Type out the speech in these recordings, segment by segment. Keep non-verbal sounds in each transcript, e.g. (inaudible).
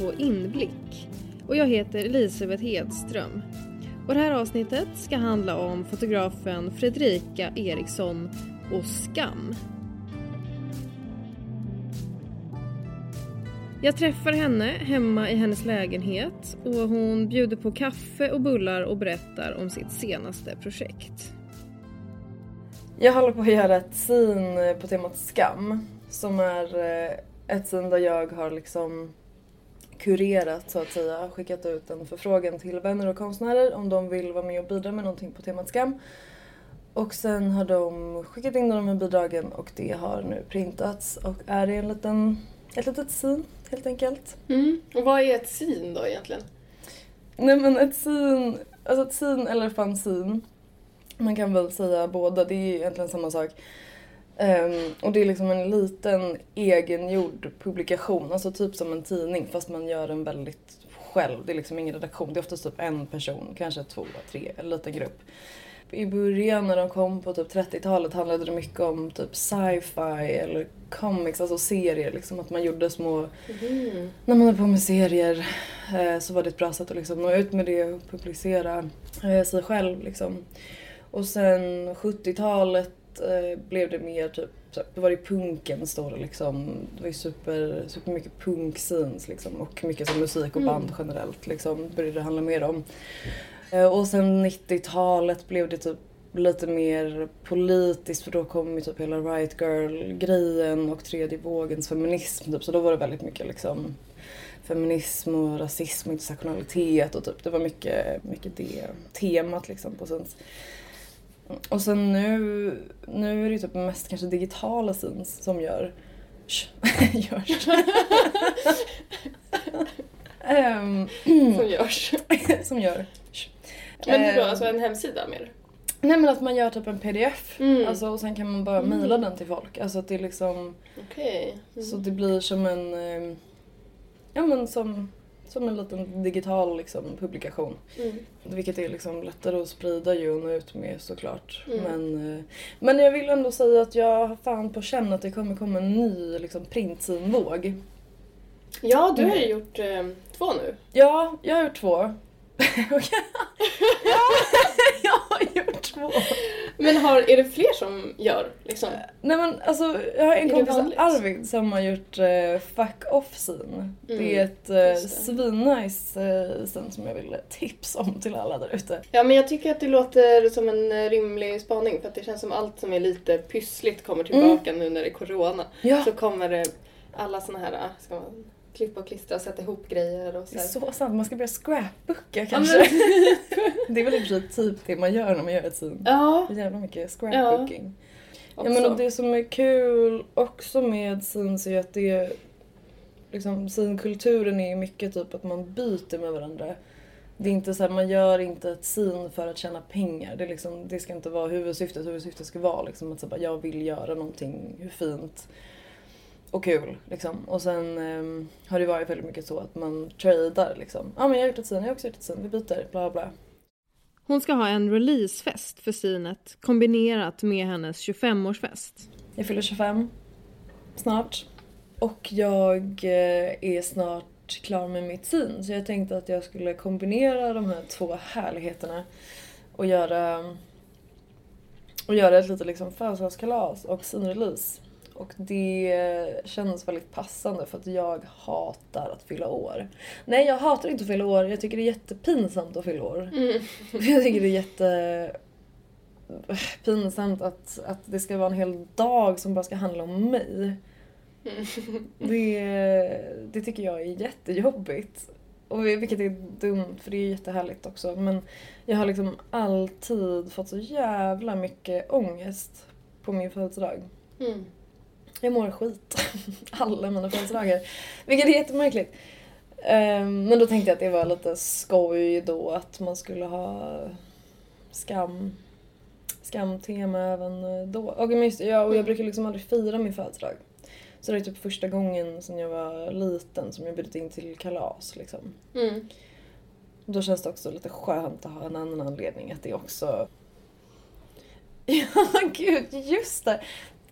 På Inblick och jag heter Elisabeth Hedström. Och det här avsnittet ska handla om fotografen Fredrika Eriksson och skam. Jag träffar henne hemma i hennes lägenhet och hon bjuder på kaffe och bullar och berättar om sitt senaste projekt. Jag håller på att göra ett sin på temat skam som är eh, ett sin där jag har liksom kurerat så att säga, skickat ut en förfrågan till vänner och konstnärer om de vill vara med och bidra med någonting på temat skam. Och sen har de skickat in de här bidragen och det har nu printats och är en liten, ett litet sin helt enkelt. Mm. Och vad är ett sin då egentligen? Nej men ett sin, alltså ett sin eller fanzin, man kan väl säga båda, det är egentligen samma sak. Um, och det är liksom en liten egengjord publikation, alltså typ som en tidning fast man gör den väldigt själv. Det är liksom ingen redaktion, det är oftast typ en person, kanske två, tre, en liten grupp. I början när de kom på typ 30-talet handlade det mycket om typ sci-fi eller comics, alltså serier liksom. Att man gjorde små... Mm. När man höll på med serier eh, så var det ett bra sätt att liksom nå ut med det och publicera eh, sig själv liksom. Och sen 70-talet eh, blev det mer typ, så då var det punken stora liksom. Det var ju super, super mycket punkscenes liksom och mycket som musik och band generellt liksom började det handla mer om. Eh, och sen 90-talet blev det typ lite mer politiskt för då kom ju typ hela right girl-grejen och tredje vågens feminism typ. Så då var det väldigt mycket liksom feminism och rasism och intersektionalitet och typ det var mycket, mycket det temat liksom på sins. Och sen nu, nu är det ju typ mest kanske digitala scenes som gör (laughs) görs. (laughs) Ehm, Som görs. (clears throat) som gör (laughs) Men hur då? Ehm, Alltså en hemsida mer? Nej men att man gör typ en pdf Mm. alltså, och sen kan man bara Mm. mejla den till folk. Alltså att det är liksom Okej. Mm. så det blir som en eh, ja men som, som en liten digital liksom, publikation. Mm. Vilket är liksom lättare att sprida ju och nå ut med såklart. Mm. Men, eh, men jag vill ändå säga att jag har fan på känn att det kommer komma en ny liksom, printsinvåg. Ja, du har Mm. ju gjort eh, två nu. Ja, jag har gjort två. (laughs) Ja, (laughs) jag har gjort två. Men har, är det fler som gör liksom? Nej men alltså jag har en det kompis? Arvid som har gjort uh, Fuck Off Scene. Det Mm, är ett uh, det. svinnice uh, scene som jag vill tipsa om till alla där ute. Ja, men jag tycker att det låter som en rimlig spaning för att det känns som allt som är lite pyssligt kommer tillbaka nu när det är corona. Ja, Så kommer det alla såna här, ah, ska man klippa och klistra och sätta ihop grejer och så det är här. så sant. Man ska börja scrapbooka Ja, kanske. men- (laughs) det är väl i och för sig typ det man gör när man gör ett scene. Ja, jävla mycket scrapbooking. Ja, också. men och det som är kul också med scenes är ju att det är liksom scenkulturen är ju mycket typ att man byter med varandra. Det är inte så här, man gör inte ett scene för att tjäna pengar. Det, är liksom, det ska inte vara huvudsyftet. Huvudsyftet ska vara liksom att så bara, jag vill göra någonting fint och kul. Liksom. Och sen ehm, har det varit väldigt mycket så att man tradar liksom. Ja men jag har gjort ett scene, jag har också gjort ett scene, vi byter, bla bla. Hon ska ha en releasefest för sinet kombinerat med hennes 25-årsfest. Jag fyller 25 snart. Och jag eh, är snart klar med mitt sin. Så jag tänkte att jag skulle kombinera de här två härligheterna och göra, och göra ett litet liksom födelsedagskalas och sinrelease. Och det kändes väldigt passande för att jag hatar att fylla år. Nej, jag hatar inte att fylla år. Jag tycker det är jättepinsamt att fylla år. Mm. (laughs) Jag tycker det är jätte pinsamt att, att det ska vara en hel dag som bara ska handla om mig. Det, det tycker jag är jättejobbigt. Och vilket är dumt för det är jättehärligt också. Men jag har liksom alltid fått så jävla mycket ångest på min födelsedag. Mm. Jag mår skit. (laughs) Alla mina födelsedagar. Vilket är jättemärkligt. Ehm, Men då tänkte jag att det var lite skoj då att man skulle ha skam skamtema även eh, då. Och, men just, det, ja, och jag brukar liksom aldrig fira min födelsedag. Så det är typ första gången sedan jag var liten som jag bjudit in till kalas liksom. Mm. Då känns det också lite skönt att ha en annan anledning att det också... (laughs) Ja, gud, just det!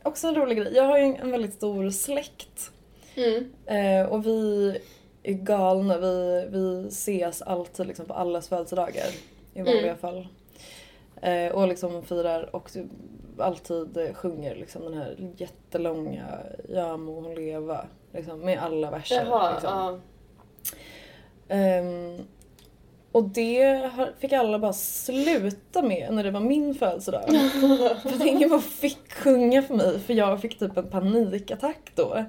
Också en rolig grej. Jag har ju en väldigt stor släkt. Mm. Eh, och vi är galna. Vi, vi ses alltid liksom på allas födelsedagar i vanliga Mm. fall. Eh, och liksom firar och alltid sjunger liksom den här jättelånga Ja må hon leva. Liksom, med alla verser. Jaha, liksom. ja. Ehm, och det fick alla bara sluta med när det var min födelsedag. (laughs) för ingen bara fick sjunga för mig för jag fick typ en panikattack då.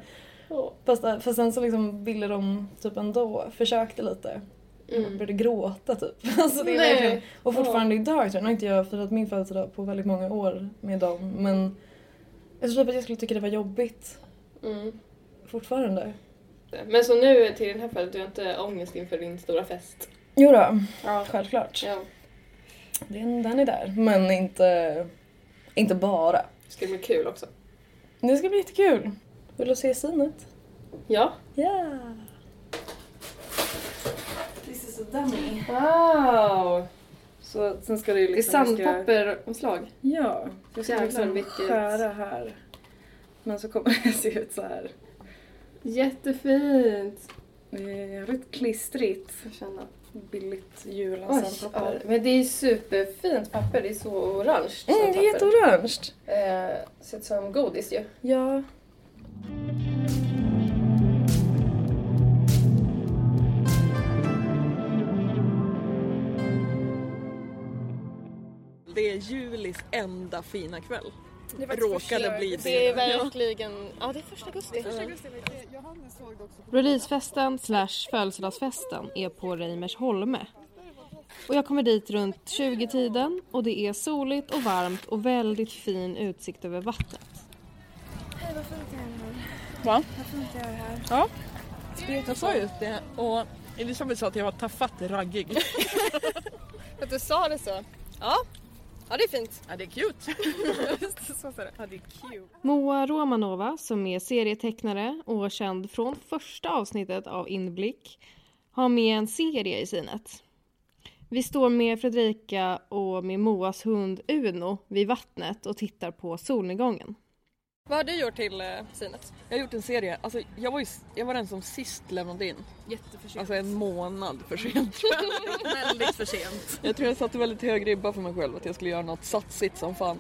Åh. Fast, fast sen så liksom ville de typ ändå, försökte lite. Jag Mm. började gråta typ. (laughs) Alltså det är verkligen, och fortfarande idag tror jag, nu har inte jag firat min födelsedag på väldigt många år med dem men jag tror typ att jag skulle tycka det var jobbigt Mm. fortfarande. Men så nu till den här födelsen, du har inte ångest inför din stora fest? Jo då, Ja. självklart. Ja. Den, den är där, men inte, inte bara. Det ska bli kul också. Det ska bli jättekul. Vill du se synet? Ja. Ja! This is a dummy. Wow! Så sen ska det ju Det är liksom... jag ska- sandpapperomslag. Ja, jag ska liksom vilket- skära här. Men så kommer (laughs) det se ut så här. Jättefint! Det är jävligt klistrigt. Får känna. Billigt sandpapper. ja. Men det är superfint papper, det är så orange. Mm, det är jätteorange. Eh, ser ut som godis ju. Ja. Det är Julis enda fina kväll. Det är Råkade bli Det är verkligen... Ja, det är första augusti. Releasefesten slash födelsedagsfesten är på Reimersholme. Och jag kommer dit runt 20-tiden och det är soligt och varmt och väldigt fin utsikt över vattnet. Va? Varför inte jag är här? Ja, jag sa just det. Och Elisabeth sa att jag var tafatt raggig. (laughs) Att du sa det så. Ja. Ja, det är fint. Ja, det är cute. (laughs) Ja, det är cute. Moa Romanova, som är serietecknare och känd från första avsnittet av Inblick, har med en serie i sinet. Vi står med Fredrika och med Moas hund Uno vid vattnet och tittar på solnedgången. Vad har du gjort till eh, synet? Jag har gjort en serie. Alltså, jag, var ju, jag var den som sist lämnade in. Jätteför Alltså en månad för sent. (laughs) Väldigt för sent. Jag tror jag satte väldigt hög ribba för mig själv att jag skulle göra något satsigt som fan.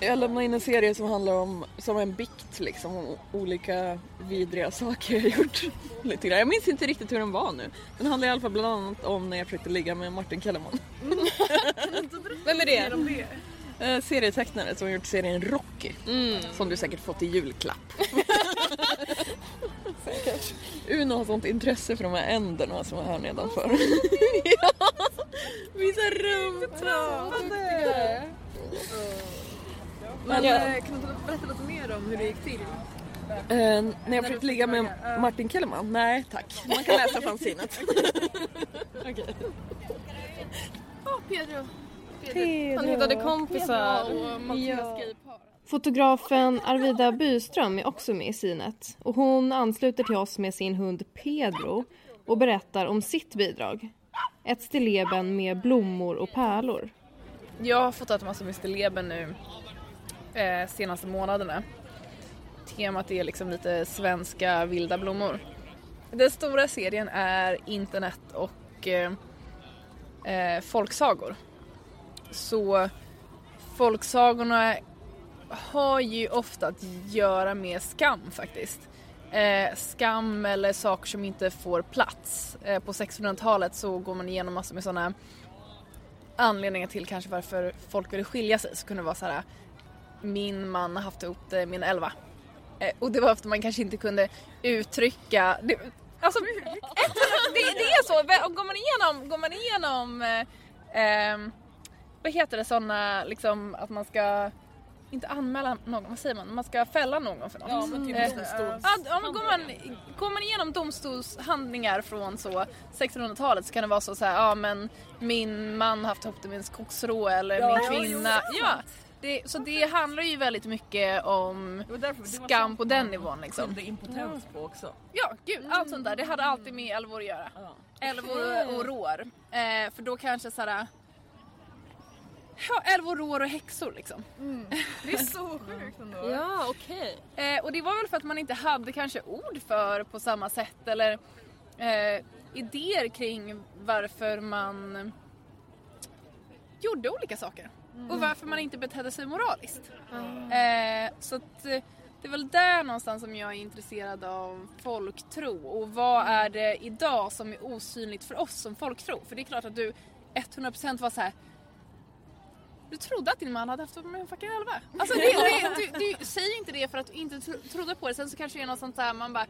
Jag lämnade in en serie som handlar om, som en bikt liksom, om olika vidriga saker jag har gjort. (laughs) Lite grann. Jag minns inte riktigt hur den var nu. Den handlar i alla fall bland annat om när jag försökte ligga med Martin Kellerman. (laughs) Vem är det? Eh, serietecknare som gjort serien Rocky. Mm. Som du säkert fått i julklapp. (laughs) Uno har sånt intresse för de här änderna som är här nedanför. (laughs) ja, visa rumpor! Men Ja. eh, kan du berätta lite mer om hur det gick till? Eh, när jag försökte ligga med Martin Kellerman? Nej tack, man kan läsa fanzinet. (laughs) Ja, Pedro. Han hittade kompisar. Fotografen Arvida Byström är också med i synet och hon ansluter till oss med sin hund Pedro och berättar om sitt bidrag. Ett stilleben med blommor och pärlor. Jag har fotat massor med stilleben nu eh, senaste månaderna. Temat är liksom lite svenska vilda blommor. Den stora serien är internet och eh, eh, folksagor. Så folksagorna har ju ofta att göra med skam faktiskt. Eh, skam eller saker som inte får plats. Eh, på 1600-talet så går man igenom massor med sådana anledningar till kanske varför folk ville skilja sig. Så kunde det vara så här: min man har haft ihop det min elva. Eh, och det var ofta man kanske inte kunde uttrycka det, Alltså, (laughs) det, det är så, går man igenom, går man igenom eh, ehm, vad heter det sådana liksom att man ska inte anmäla någon, vad säger man? Man ska fälla någon för något. Ja, men typ Eh, domstols- Ja, ja, men går, man, går man igenom domstolshandlingar från så 1600-talet så kan det vara så, så här, ja men min man har haft ihop det med en skogsrå eller min kvinna. Ja, det, så det handlar ju väldigt mycket om Det därför, det skam på den nivån liksom. skyllde impotens på också. Ja, gud, allt sånt där. Det hade alltid med älvor att göra. Ja. Älvor och rår. Eh, för då kanske såhär... Ja, älvor, rår och häxor liksom. Det är så sjukt ändå. (laughs) Ja, okej. Eh, och det var väl för att man inte hade kanske ord för på samma sätt eller eh, idéer kring varför man gjorde olika saker. Och varför man inte betedde sig moraliskt. Eh, så att eh, det är väl där någonstans som jag är intresserad av folktro. Och vad är det idag som är osynligt för oss som folktro? För det är klart att du 100% var så här. Du trodde att din man hade haft en fucking elva. Alltså det, det, du, du säger ju inte det för att du inte tro, trodde på det. Sen så kanske det är något sånt där man bara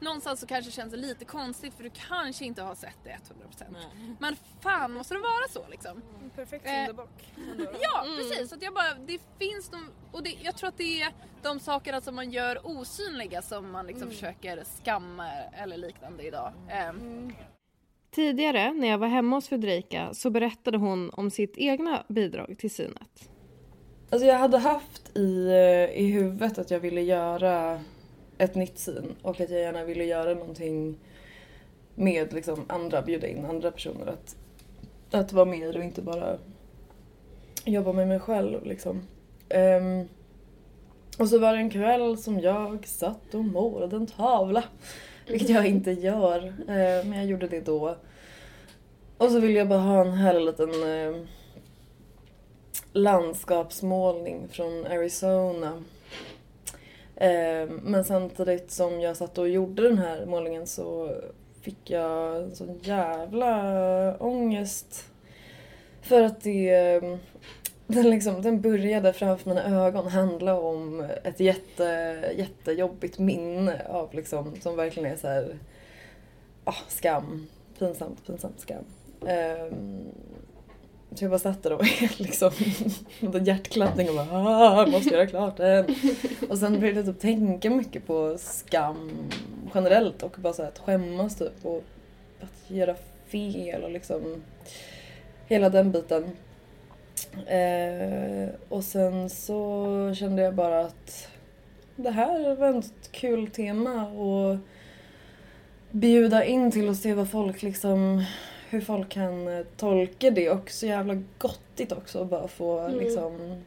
Någonstans så kanske det känns lite konstigt för du kanske inte har sett det 100%. Men fan måste det vara så liksom? Perfekt Eh, syndabock. Ja precis, så att jag bara, det finns de, och det, jag tror att det är de sakerna som man gör osynliga som man liksom försöker skamma eller liknande idag. Ehm, Tidigare när jag var hemma hos Fredrika så berättade hon om sitt egna bidrag till synet. Alltså jag hade haft i, eh, i huvudet att jag ville göra ett nytt syn och att jag gärna ville göra någonting med liksom andra, bjuda in andra personer att, att vara med och inte bara jobba med mig själv liksom. Um, och så var det en kväll som jag satt och målade en tavla. Vilket jag inte gör, eh, men jag gjorde det då. Och så ville jag bara ha en härlig liten eh, landskapsmålning från Arizona. Eh, men samtidigt som jag satt och gjorde den här målningen så fick jag en sån jävla ångest. För att det... Eh, den, liksom, den började framför mina ögon handla om ett jätte, jättejobbigt minne av liksom, som verkligen är så här, ah, skam. Pinsamt, pinsamt skam. Um, så jag bara satt där och liksom (laughs) med hjärtklappning och bara ah, jag måste göra klart den. Och sen började jag typ tänka mycket på skam generellt och bara så här att skämmas typ och att göra fel och liksom hela den biten. Eh, och sen så kände jag bara att det här var ett kul tema och bjuda in till och se vad folk liksom hur folk kan eh, tolka det och så jävla gottigt också att bara få Mm. liksom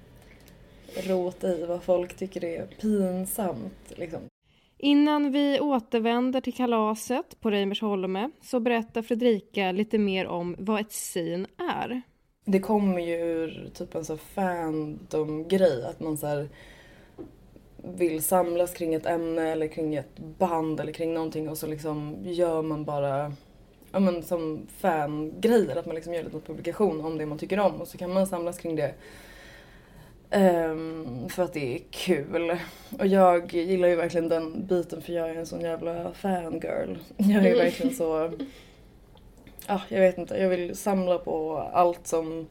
rota i vad folk tycker är pinsamt liksom. Innan vi återvänder till kalaset på Reimersholme så berättar Fredrika lite mer om vad ett syn är. Det kommer ju ur typ en så fandom-grej att man så här vill samlas kring ett ämne eller kring ett band eller kring någonting och så liksom gör man bara ja men som fangrejer, att man liksom gör en publikation om det man tycker om och så kan man samlas kring det. Ehm, för att det är kul. Och jag gillar ju verkligen den biten för jag är en sån jävla fangirl. Jag är verkligen så ja, jag vet inte, jag vill samla på allt som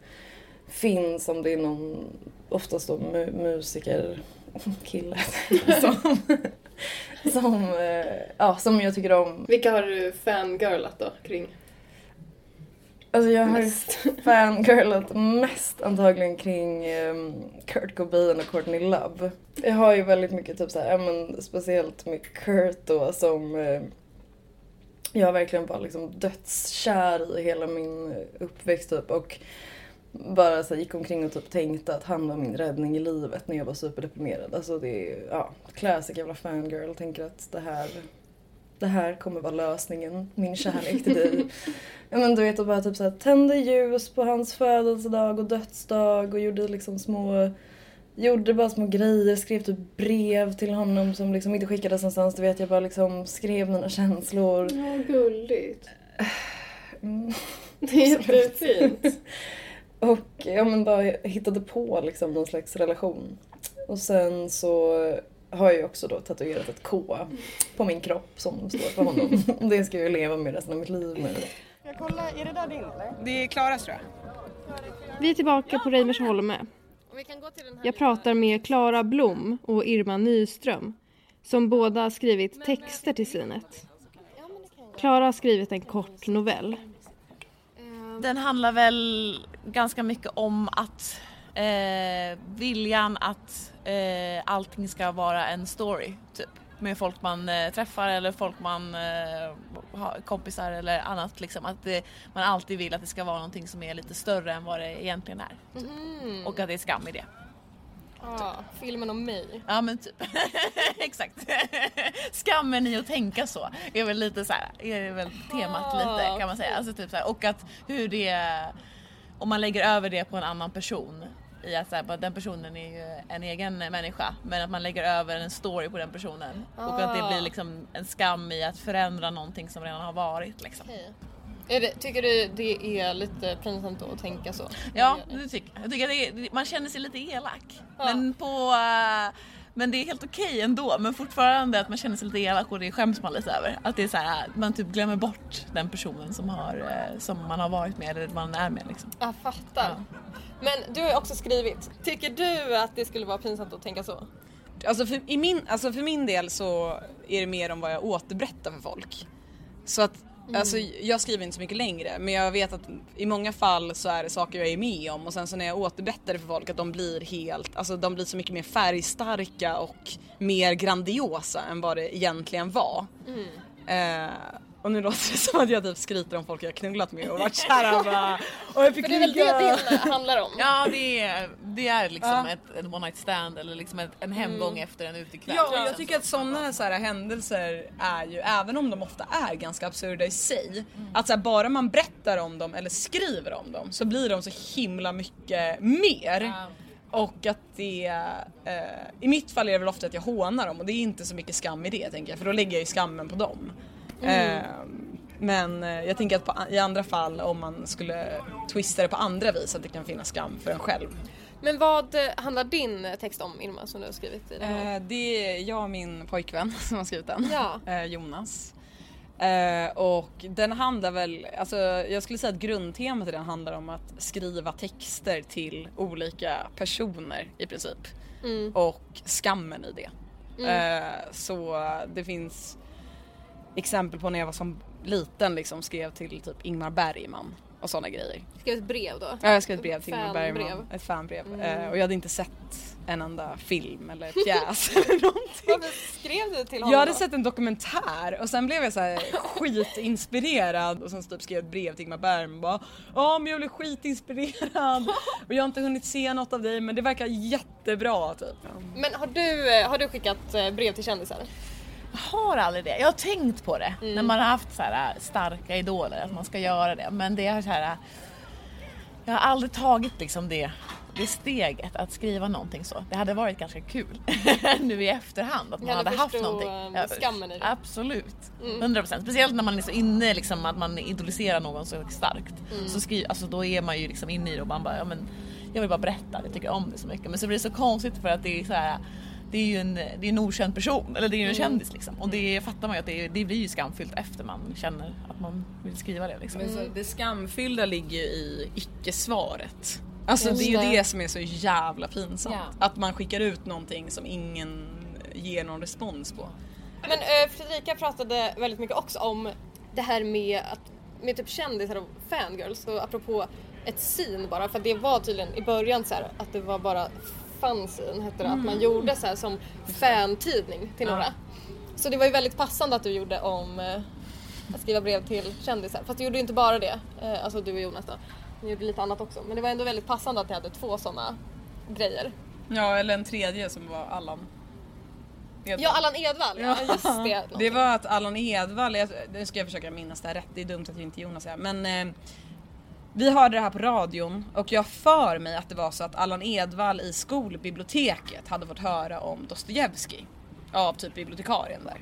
finns om det är någon, oftast då mu- musiker, kille, (laughs) som, som, eh, ja, som jag tycker om. Vilka har du fangirlat då kring? Alltså jag har Mest. (laughs) fangirlat mest antagligen kring um, Kurt Cobain och Courtney Love. Jag har ju väldigt mycket typ såhär, ja men speciellt med Kurt då som eh, jag har verkligen bara liksom dödskär i hela min uppväxt typ och bara så gick omkring och typ tänkte att han var min räddning i livet när jag var superdeprimerad. Alltså det är, ja, classic jävla fangirl. Tänker att det här, det här kommer vara lösningen, min kärlek till dig. (laughs) men du vet och bara typ så här, tände ljus på hans födelsedag och dödsdag och gjorde liksom små Gjorde bara små grejer, skrev typ brev till honom som liksom inte skickades någonstans. Du vet jag bara liksom skrev mina känslor. Ja, gulligt. (sighs) Mm. Det är jättefint. (laughs) Och ja men bara hittade på liksom någon slags relation. Och sen så har jag ju också då tatuerat ett K på min kropp som står för honom. (laughs) Det ska jag leva med resten av mitt liv nu. Jag kollar, är det där din eller? Det är Klaras tror jag. Vi är tillbaka på Reimersholme. Jag pratar med Klara Blom och Irma Nyström som båda har skrivit texter till synet. Klara har skrivit en kort novell. Den handlar väl ganska mycket om att eh, viljan att eh, allting ska vara en story typ. Med folk man eh, träffar eller folk man eh, har kompisar eller annat liksom. Att det, man alltid vill att det ska vara någonting som är lite större än vad det egentligen är. Typ. Och att det är skam i det. Ja, filmen om mig. Ja men typ. (laughs) Exakt. (laughs) Skammen i att tänka så är väl lite så här, är väl temat lite kan man säga. Alltså typ så här, och att hur det, om man lägger över det på en annan person i att så här, den personen är ju en egen människa men att man lägger över en story på den personen och att det blir liksom en skam i att förändra någonting som redan har varit liksom. Är det, tycker du det är lite pinsamt att tänka så? Ja, det tycker jag. jag tycker det man känner sig lite elak. Men på... eh, men det är helt okej ändå. Men fortfarande att man känner sig lite elak och det skäms man lite över. Att det är så här, man typ glömmer bort den personen som, har, eh, som man har varit med eller man är med liksom. Jag fattar. Men du har också skrivit. Tycker du att det skulle vara pinsamt att tänka så? Alltså för, i min, alltså för min del så är det mer om vad jag återberättar för folk. Så att Alltså, jag skriver inte så mycket längre men jag vet att i många fall så är det saker jag är med om och sen så när jag återberättar det för folk att de blir helt, alltså de blir så mycket mer färgstarka och mer grandiosa än vad det egentligen var. Eh, och nu låter det som att jag typ skryter om folk jag knullat med och varit (laughs) kära och bara och jag fick För det är väl ligga." det din handlar om? Ja det är, det är liksom ett, ett one night stand eller liksom ett, en hemgång efter en utekväll. Ja, och jag tycker att sådana så här händelser är ju, även om de ofta är ganska absurda i sig, att så här, bara man berättar om dem eller skriver om dem så blir de så himla mycket mer. Och att det, eh, i mitt fall är det väl ofta att jag hånar dem och det är inte så mycket skam i det tänker jag för då lägger jag ju skammen på dem. Eh, men eh, jag tänker att på, i andra fall om man skulle twista det på andra vis att det kan finnas skam för en själv. Men vad eh, handlar din text om Irma som du har skrivit i det här? Eh, det är jag och min pojkvän (laughs) som har skrivit den. Ja. Eh, Jonas. Eh, och den handlar väl, alltså jag skulle säga att grundtemat i den handlar om att skriva texter till olika personer i princip. Mm. Och skammen i det. Eh, så det finns exempel på när jag var som liten liksom skrev till typ Ingmar Bergman och sådana grejer. Skrev ett brev då? Ja, jag skrev ett brev till Ingmar. Bergman. Ett fanbrev. Eh, och jag hade inte sett en enda film eller (laughs) pjäs (laughs) eller någonting. Varför skrev du till honom Jag hade sett en dokumentär och sen blev jag så här (laughs) skitinspirerad och sen typ skrev ett brev till Ingmar Bergman bara Ja men jag blev skitinspirerad och jag har inte hunnit se något av dig men det verkar jättebra typ. Men har du, eh, har du skickat eh, brev till kändisar? Jag har aldrig det. Jag har tänkt på det när man har haft så här äh, starka idoler att man ska göra det. Men det är så här. äh, Jag har aldrig tagit liksom det, det steget att skriva någonting så. Det hade varit ganska kul (laughs) nu i efterhand att man hade haft någonting. ähm, skammen i det? Absolut. 100%. Speciellt när man är så inne liksom att man idoliserar någon så starkt. Så skri, alltså, då är man ju liksom inne i det och man bara, ja men jag vill bara berätta, jag tycker om det så mycket. Men så blir det så konstigt för att det är så här det är ju en, det är en okänd person, eller det är ju en kändis liksom. Och det fattar man ju att det, det blir ju skamfyllt efter man känner att man vill skriva det liksom. Men så, det skamfyllda ligger ju i icke-svaret. Alltså Just det är ju det. det som är så jävla pinsamt. Ja. Att man skickar ut någonting som ingen ger någon respons på. Men eh, Fredrika pratade väldigt mycket också om det här med, att, med typ kändisar och fangirls och apropå ett scene bara för det var tydligen i början så här att det var bara fanzine hette det, att man gjorde så här som fantidning till några. Så det var ju väldigt passande att du gjorde om eh, att skriva brev till kändisar. Fast du gjorde ju inte bara det, eh, alltså du och Jonas då. Ni gjorde lite annat också. Men det var ändå väldigt passande att ni hade två sådana grejer. Ja eller en tredje som var Allan. Edwall. Ja, Allan Edwall, ja just det. (laughs) Det var att Allan Edwall, jag, nu ska jag försöka minnas det här rätt, det är dumt att inte Jonas är men eh, vi hörde det här på radion och jag för mig att det var så att Allan Edwall i skolbiblioteket hade fått höra om Dostojevskij av typ bibliotekarien där.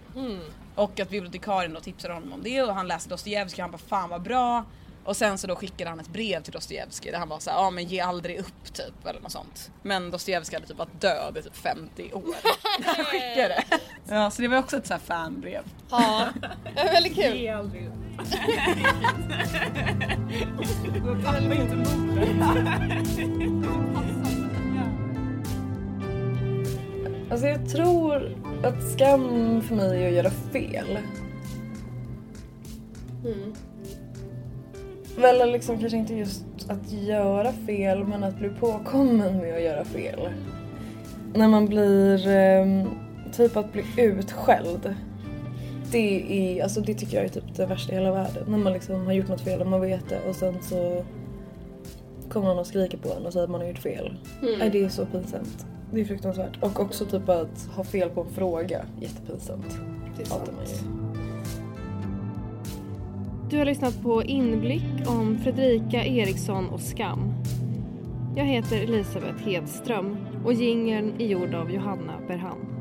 Och att bibliotekarien då tipsade honom om det och han läste Dostojevskij och han bara fan vad bra. Och sen så då skickade han ett brev till Dostojevskij där han var såhär, ja men ge aldrig upp typ eller något sånt. Men Dostojevskij hade typ varit död i typ 50 år när han skickade det. Ja så det var också ett sånt här fanbrev. Ja, det var väldigt kul. Ge aldrig upp. Alltså jag tror att skam för mig är att göra fel. Väl liksom kanske inte just att göra fel men att bli påkommen med att göra fel. När man blir ehm, typ att bli utskälld. Det, är, alltså det tycker jag är typ det värsta i hela världen. När man liksom har gjort något fel och man vet det och sen så kommer någon och skriker på en och säger att man har gjort fel. Nej, det är så pinsamt. Det är fruktansvärt. Och också typ att ha fel på en fråga. Jättepinsamt. Det är sant. Du har lyssnat på Inblick om Fredrika Eriksson och Skam. Jag heter Elisabeth Hedström och jingeln är gjord av Johanna Berhan.